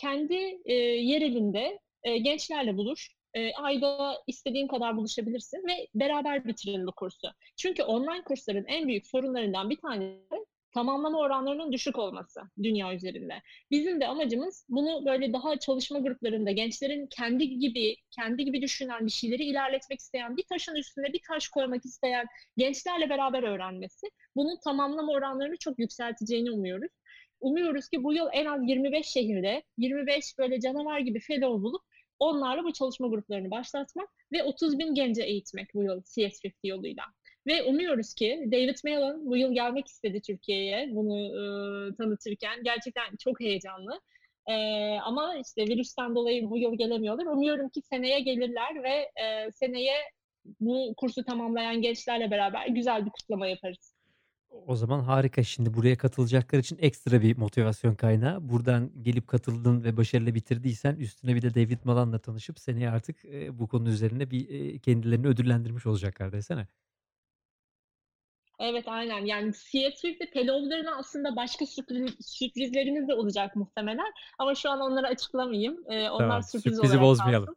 kendi, eee, yerelinde, gençlerle buluş, ayda istediğin kadar buluşabilirsin ve beraber bitirin bu kursu. Çünkü online kursların en büyük sorunlarından bir tanesi tamamlama oranlarının düşük olması dünya üzerinde. Bizim de amacımız bunu böyle daha çalışma gruplarında gençlerin kendi gibi kendi gibi düşünen, bir şeyleri ilerletmek isteyen, bir taşın üstüne bir taş koymak isteyen gençlerle beraber öğrenmesi. Bunun tamamlama oranlarını çok yükselteceğini umuyoruz. Umuyoruz ki bu yıl en az 25 şehirde, 25 böyle canavar gibi fellow bulup onlarla bu çalışma gruplarını başlatmak ve 30.000 genci eğitmek bu yıl CS50 yoluyla. Ve umuyoruz ki David Malan bu yıl gelmek istedi Türkiye'ye bunu, ııı, tanıtırken. Gerçekten çok heyecanlı. Eee, ama işte virüsten dolayı bu yıl gelemiyorlar. Umuyorum ki seneye gelirler ve, eee, seneye bu kursu tamamlayan gençlerle beraber güzel bir kutlama yaparız. O zaman harika. Şimdi buraya katılacaklar için ekstra bir motivasyon kaynağı. Buradan gelip katıldın ve başarıyla bitirdiysen üstüne bir de David Malan'la tanışıp seneye artık, eee, bu konu üzerine bir, eee, kendilerini ödüllendirmiş olacaklar desene. Evet, aynen. Yani Seattle'de fellow'larına aslında başka sürpriz sürprizlerimiz de olacak muhtemelen ama şu an onları açıklamayayım. Eee, onlar Tamam, sürpriz sürprizi olarak bozmayalım.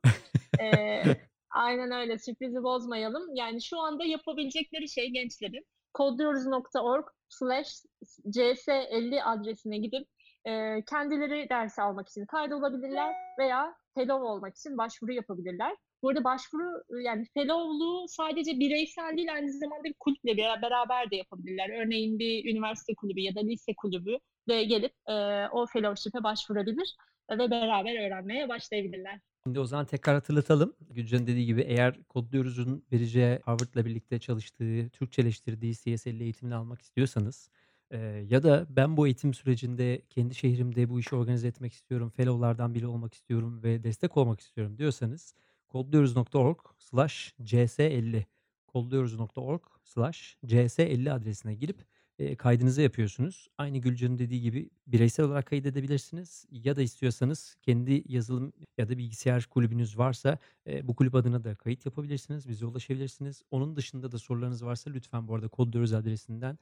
Eee, aynen öyle, sürprizi bozmayalım. Yani şu anda yapabilecekleri şey gençlerin kodluyoruz.org/cs50 adresine gidip, eee, kendileri ders almak için kaydolabilirler veya fellow olmak için başvuru yapabilirler. Bu arada başvuru, yani fellow'luğu sadece bireysel değil, aynı zamanda bir kulüple bera beraber de yapabilirler. Örneğin bir üniversite kulübü ya da lise kulübü de gelip, eee, o fellowship'e başvurabilir, ve beraber öğrenmeye başlayabilirler. Şimdi o zaman tekrar hatırlatalım. Gülcan'ın dediği gibi eğer Kodluyoruz'un vereceği Harvard'la birlikte çalıştığı, Türkçeleştirdiği CS50 eğitimini almak istiyorsanız, eee, ya da ben bu eğitim sürecinde kendi şehrimde bu işi organize etmek istiyorum, fellow'lardan biri olmak istiyorum ve destek olmak istiyorum diyorsanız kodluyoruz.org/cs50 kodluyoruz.org/cs50 adresine girip, eee, kaydınızı yapıyorsunuz. Aynı Gülcan'ın dediği gibi bireysel olarak kaydedebilirsiniz ya da istiyorsanız kendi yazılım ya da bilgisayar kulübünüz varsa, eee, bu kulüp adına da kayıt yapabilirsiniz, bize ulaşabilirsiniz. Onun dışında da sorularınız varsa lütfen bu arada Kodluyoruz adresinden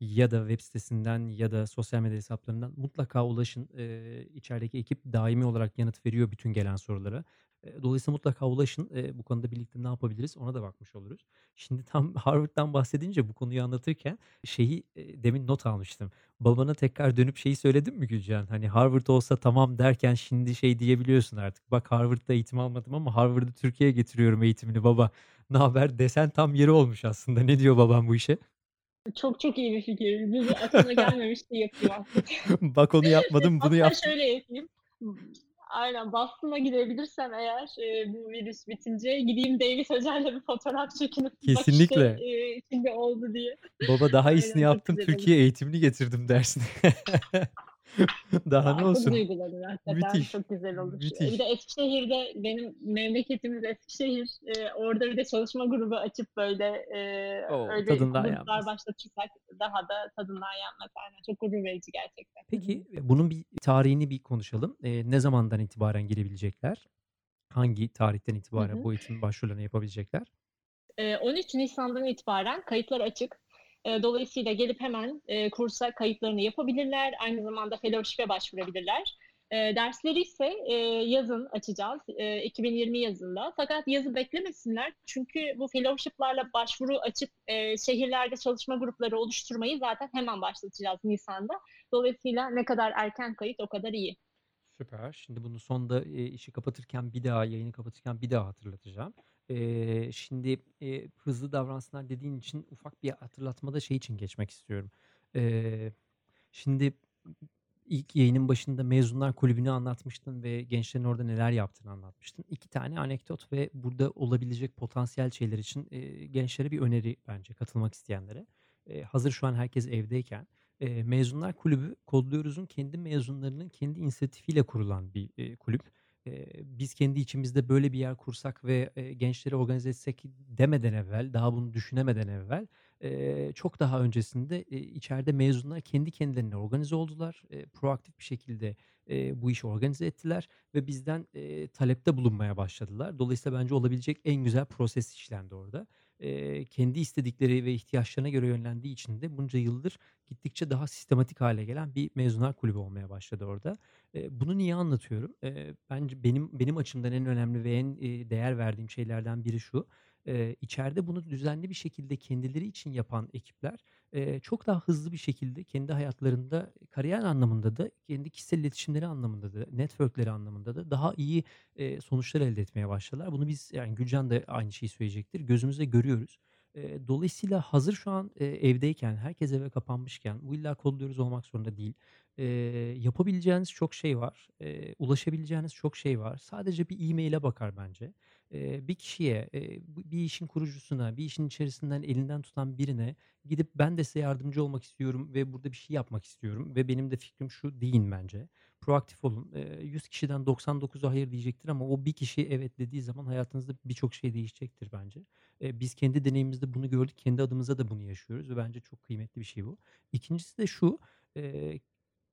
ya da web sitesinden ya da sosyal medya hesaplarından mutlaka ulaşın. Eee, içerideki ekip daimi olarak yanıt veriyor bütün gelen sorulara. Dolayısıyla mutlaka ulaşın. Bu konuda birlikte ne yapabiliriz ona da bakmış oluruz. Şimdi tam Harvard'dan bahsedince bu konuyu anlatırken şeyi, demin not almıştım. Babana tekrar dönüp şeyi söyledin mi Gülcan? Hani Harvard olsa tamam derken şimdi şey diyebiliyorsun artık. Bak Harvard'da eğitim almadım ama Harvard'ı Türkiye'ye getiriyorum eğitimini baba. Naber desen tam yeri olmuş aslında. Ne diyor baban bu işe? Çok çok iyi bir fikir. Bu aklıma gelmemişti, artık. Bak onu yapmadım, bunu Hatta yaptım. şöyle yapayım. Aynen, Boston'a gidebilirsem eğer, eee, bu virüs bitince gideyim David Hoca'yla bir fotoğraf çekinip bak işte, Kesinlikle. eee, şimdi oldu diye. Baba daha iyisini Aynen, yaptım. Türkiye eğitimini getirdim dersin. Daha ne olsun? duygulanır hakikaten, Müthiş, çok güzel olur. Eee, bir de müthiş. Eskişehir'de benim memleketimiz Eskişehir, eee, orada bir de çalışma grubu açıp böyle, eee, O! öyle Tadından yenmez. başlatırsak daha da tadından yenmez. Aynen, çok gurur verici gerçekten. Peki, eee, bunun bir tarihini bir konuşalım. Eee, ne zamandan itibaren girebilecekler? Hangi tarihten itibaren hı. bu eğitim başvurularını yapabilecekler? Eee, 13 Nisan'dan itibaren kayıtlar açık. Eee, dolayısıyla gelip hemen, eee, kursa kayıtlarını yapabilirler. Aynı zamanda fellowship'e başvurabilirler. Eee, dersleri ise, yazın açacağız, eee, 2020 yazında. Fakat yazı beklemesinler çünkü bu fellowship'larla başvuru açıp, şehirlerde çalışma grupları oluşturmayı zaten hemen başlatacağız nisan'da. Dolayısıyla ne kadar erken kayıt o kadar iyi. Süper. Şimdi bunu sonda, eee, işi kapatırken bir daha, yayını kapatırken bir daha hatırlatacağım. Eee, şimdi, eee, hızlı davransınlar dediğin için ufak bir hatırlatmada şey için geçmek istiyorum. Eee, şimdi ilk yayının başında Mezunlar Kulübü'nü anlatmıştın ve gençlerin orada neler yaptığını anlatmıştın. 2 tane anekdot ve burada olabilecek potansiyel şeyler için, eee, gençlere bir öneri bence katılmak isteyenlere. Eee, hazır şu an herkes evdeyken, eee, Mezunlar Kulübü, Kodluyoruz'un kendi mezunlarının kendi inisiyatifiyle kurulan bir, eee, kulüp. Eee, biz kendi içimizde böyle bir yer kursak ve, eee, gençleri organize etsek demeden evvel, daha bunu düşünemeden evvel, eee, çok daha öncesinde, eee, içeride mezunlar kendi kendilerine organize oldular. Eee, proaktif bir şekilde, eee, bu işi organize ettiler ve bizden, eee, talepte bulunmaya başladılar. Dolayısıyla bence olabilecek en güzel proses işlendi orada. Kendi istedikleri ve ihtiyaçlarına göre yönlendiği için de bunca yıldır gittikçe daha sistematik hâle gelen bir Mezunlar Kulübü olmaya başladı orada. Bunu niye anlatıyorum? Bence benim benim açımdan en önemli ve en, değer verdiğim şeylerden biri şu: içeride bunu düzenli bir şekilde kendileri için yapan ekipler, eee, çok daha hızlı bir şekilde kendi hayatlarında kariyer anlamında da kendi kişisel iletişimleri anlamında da network'leri anlamında da daha iyi, eee, sonuçlar elde etmeye başladılar. Bunu biz, yani Gülcan da aynı şeyi söyleyecektir, gözümüzle görüyoruz. Eee, dolayısıyla hazır şu an, eee, evdeyken, herkes eve kapanmışken, bu illa Kodluyoruz olmak zorunda değil. Eee, yapabileceğiniz çok şey var. Eee, ulaşabileceğiniz çok şey var. Sadece bir e-mail'e bakar bence. Bir kişiye, bir işin kurucusuna, bir işin içerisinden elinden tutan birine gidip ben de size yardımcı olmak istiyorum ve burada bir şey yapmak istiyorum ve benim de fikrim şu deyin bence. Proaktif olun. Eee, 100 kişiden 99'u hayır diyecektir ama o bir kişi evet dediği zaman hayatınızda birçok şey değişecektir bence. Biz kendi deneyimimizde bunu gördük. Kendi adımıza da bunu yaşıyoruz ve bence çok kıymetli bir şey bu. İkincisi de şu,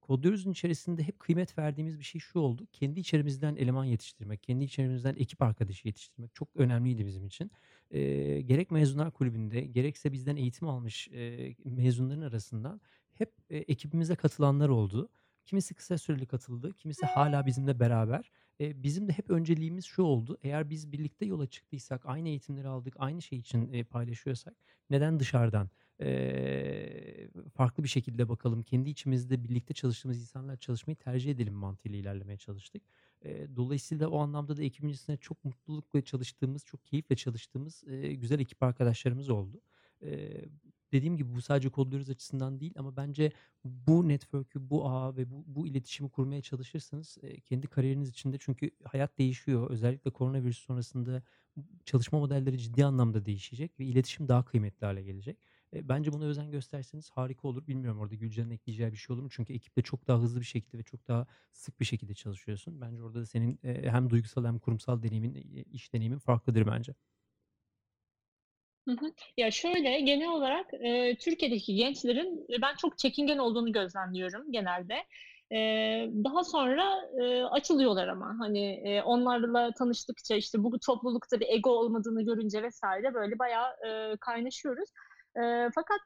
Kodluyoruz'un içerisinde hep kıymet verdiğimiz bir şey şu oldu. Kendi içerimizden eleman yetiştirmek, kendi içerimizden ekip arkadaşı yetiştirmek çok önemliydi bizim için. Eee, gerek Mezunlar Kulübü'nde gerekse bizden eğitim almış, eee, mezunların arasından hep, eee, ekibimize katılanlar oldu. Kimisi kısa süreli katıldı, kimisi hala bizimle beraber. Eee, bizim de hep önceliğimiz şu oldu. Eğer biz birlikte yola çıktıysak, aynı eğitimleri aldık, aynı şey için, eee, paylaşıyorsak neden dışarıdan, eee, farklı bir şekilde bakalım, kendi içimizde birlikte çalıştığımız insanlarla çalışmayı tercih edelim mantığıyla ilerlemeye çalıştık. Eee, dolayısıyla o anlamda da ekibin içerisinde çok mutlulukla çalıştığımız, çok keyifle çalıştığımız, eee, güzel ekip arkadaşlarımız oldu. Eee, dediğim gibi bu sadece kodluyoruz açısından değil ama bence bu network'ü, bu ağı ve bu bu iletişimi kurmaya çalışırsanız, eee, kendi kariyeriniz içinde çünkü hayat değişiyor. Özellikle koronavirüs sonrasında çalışma modelleri ciddi anlamda değişecek ve iletişim daha kıymetli hâle gelecek. Eee, bence buna özen gösterseniz harika olur. Bilmiyorum orada Gülcan'ın ekleyeceği bir şey olur mu? Çünkü ekiple çok daha hızlı bir şekilde ve çok daha sık bir şekilde çalışıyorsun. Bence orada da senin, eee, hem duygusal hem kurumsal deneyimin, iş deneyimin farklıdır bence. Hı hı. Ya, şöyle, genel olarak, eee, Türkiye'deki gençlerin, ben çok çekingen olduğunu gözlemliyorum genelde. Eee, daha sonra, eee, açılıyorlar ama. Hani, eee, onlarla tanıştıkça, işte, bu toplulukta bir ego olmadığını görünce vs. böyle bayağı, eee, kaynaşıyoruz. Eee, fakat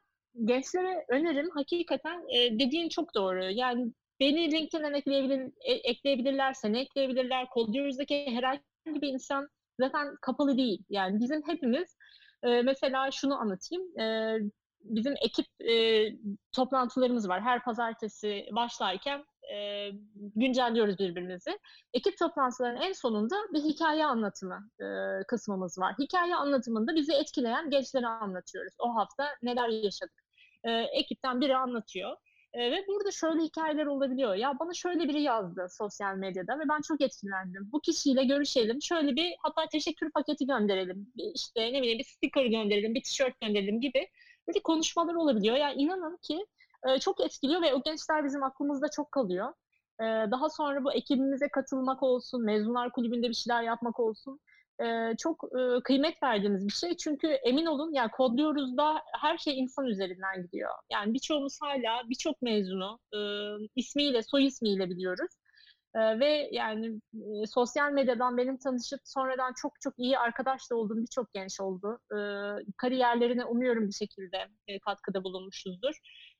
gençlere önerim hakikaten, eee, dediğin çok doğru. Yani beni LinkedIn'den ekleyebilir e ekleyebilirler, seni ekleyebilirler. Kodluyoruz'daki herhangi bir insan zaten kapalı değil. Yani bizim hepimiz, eee, mesela şunu anlatayım. Eee, bizim ekip, eee, toplantılarımız var. Her pazartesi başlarken, eee, güncelliyoruz birbirimizi. Ekip toplantılarının en sonunda bir hikâye anlatımı, eee, kısmımız var. Hikâye anlatımında bizi etkileyen gençleri anlatıyoruz. O hafta neler yaşadık? Eee, ekipten biri anlatıyor, eee, ve burada şöyle hikâyeler olabiliyor. Ya, bana şöyle biri yazdı sosyal medyada ve ben çok etkilendim. Bu kişiyle görüşelim, şöyle bir hatta teşekkür paketi gönderelim, işte, ne bileyim, bir sticker gönderelim, bir tişört gönderelim gibi böyle konuşmalar olabiliyor. Ya, inanın ki, eee, çok etkiliyor ve o gençler bizim aklımızda çok kalıyor. Eee, daha sonra bu ekibimize katılmak olsun, Mezunlar Kulübü'nde bir şeyler yapmak olsun, eee, çok, ııı, kıymet verdiğimiz bir şey. Çünkü emin olun, ya, Kodluyoruz'da her şey insan üzerinden gidiyor. Yani birçoğumuz hâlâ birçok mezunu, ııı, ismiyle, soy ismiyle biliyoruz, ve yani, eee, sosyal medyadan benim tanışıp sonradan çok çok iyi arkadaş da olduğum birçok genç oldu. Kariyerlerine umuyorum bir şekilde, katkıda bulunmuşuzdur.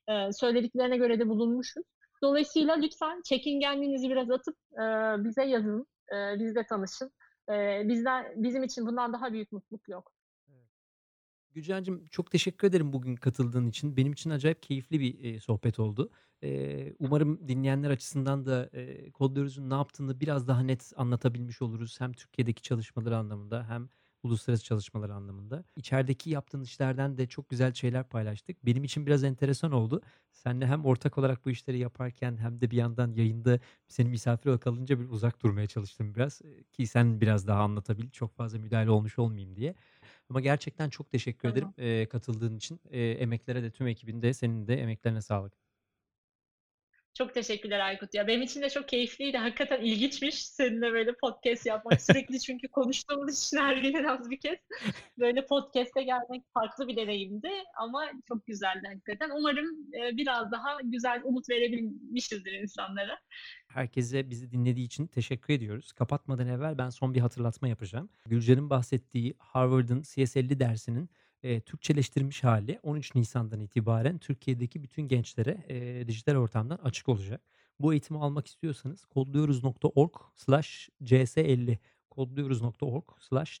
Eee, söylediklerine göre de bulunmuşuz. Dolayısıyla lütfen çekingenliğinizi biraz atıp, eee, bize yazın, eee, bizle tanışın. Eee, bizden bizim için bundan daha büyük mutluluk yok. Evet. Gülcancığım çok teşekkür ederim bugün katıldığın için. Benim için acayip keyifli bir, eee, sohbet oldu. Eee, umarım dinleyenler açısından da, eee, Kodluyoruz'un ne yaptığını biraz daha net anlatabilmiş oluruz. Hem Türkiye'deki çalışmaları anlamında hem uluslararası çalışmaları anlamında. İçerideki yaptığın işlerden de çok güzel şeyler paylaştık. Benim için biraz enteresan oldu. Seninle hem ortak olarak bu işleri yaparken hem de bir yandan yayında seni misafir olarak alınca bir uzak durmaya çalıştım biraz, eee, ki sen biraz daha anlatabil, çok fazla müdahale olmuş olmayayım diye. Ama gerçekten çok teşekkür ederim, Tamam. eee, katıldığın için. Eee, emeklere de tüm ekibin de senin de emeklerine sağlık. Çok teşekkürler Aykut ya. Benim için de çok keyifliydi. Hakikaten ilginçmiş seninle böyle podcast yapmak. Sürekli çünkü konuştuğumuz için her gün en az bir kez böyle podcast'e gelmek farklı bir deneyimdi ama çok güzeldi hakikaten. Umarım, eee, biraz daha güzel umut verebilmişizdir insanlara. Herkese bizi dinlediği için teşekkür ediyoruz. Kapatmadan evvel ben son bir hatırlatma yapacağım. Gülcan'ın bahsettiği Harvard'ın CS50 dersinin, eee, Türkçeleştirilmiş hâli 13 Nisan'dan itibaren Türkiye'deki bütün gençlere, eee, dijital ortamdan açık olacak. Bu eğitimi almak istiyorsanız kodluyoruz.org/cs50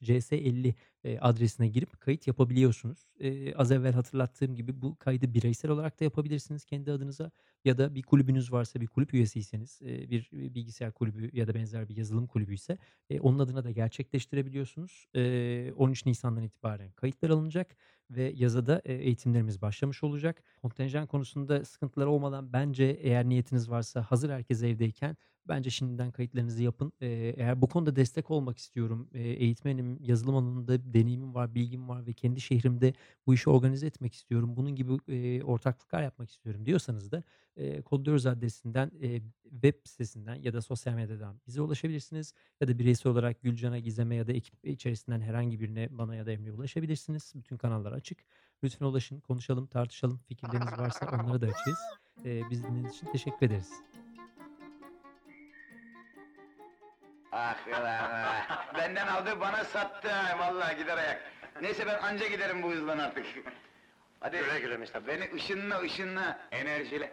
kodluyoruz.org/cs50 eee, adresine girip kayıt yapabiliyorsunuz. Eee, az evvel hatırlattığım gibi bu kaydı bireysel olarak da yapabilirsiniz kendi adınıza ya da bir kulübünüz varsa, bir kulüp üyesiyseniz, eee, bir bilgisayar kulübü ya da benzer bir yazılım kulübüyse, eee, onun adına da gerçekleştirebiliyorsunuz. Eee, 13 Nisan'dan itibaren kayıtlar alınacak ve yazada, eğitimlerimiz başlamış olacak. Kontenjan konusunda sıkıntılar olmadan bence eğer niyetiniz varsa hazır herkes evdeyken bence şimdiden kayıtlarınızı yapın. Eğer bu konuda destek olmak istiyorum, eğitmenim, yazılım alanında deneyimim var, bilgim var ve kendi şehrimde bu işi organize etmek istiyorum, bunun gibi, ortaklıklar yapmak istiyorum diyorsanız da, eee, Kodluyoruz adresinden, web sitesinden ya da sosyal medyadan bize ulaşabilirsiniz ya da bireysel olarak Gülcan'a, Gizem'e ya da ekip içerisinden herhangi birine, bana ya da Emre'ye ulaşabilirsiniz. Bütün kanallar açık. Lütfen ulaşın, konuşalım, tartışalım. Fikirleriniz varsa onları da açığız. Eee, bizi dinlediğiniz için teşekkür ederiz. Ah ulan ah. Benden aldı bana sattı ha, vallahi gider ayak. Neyse ben anca giderim bu hızdan artık. Hadi. Güle güle Mr. Beni ışınla ışınla enerjiyle.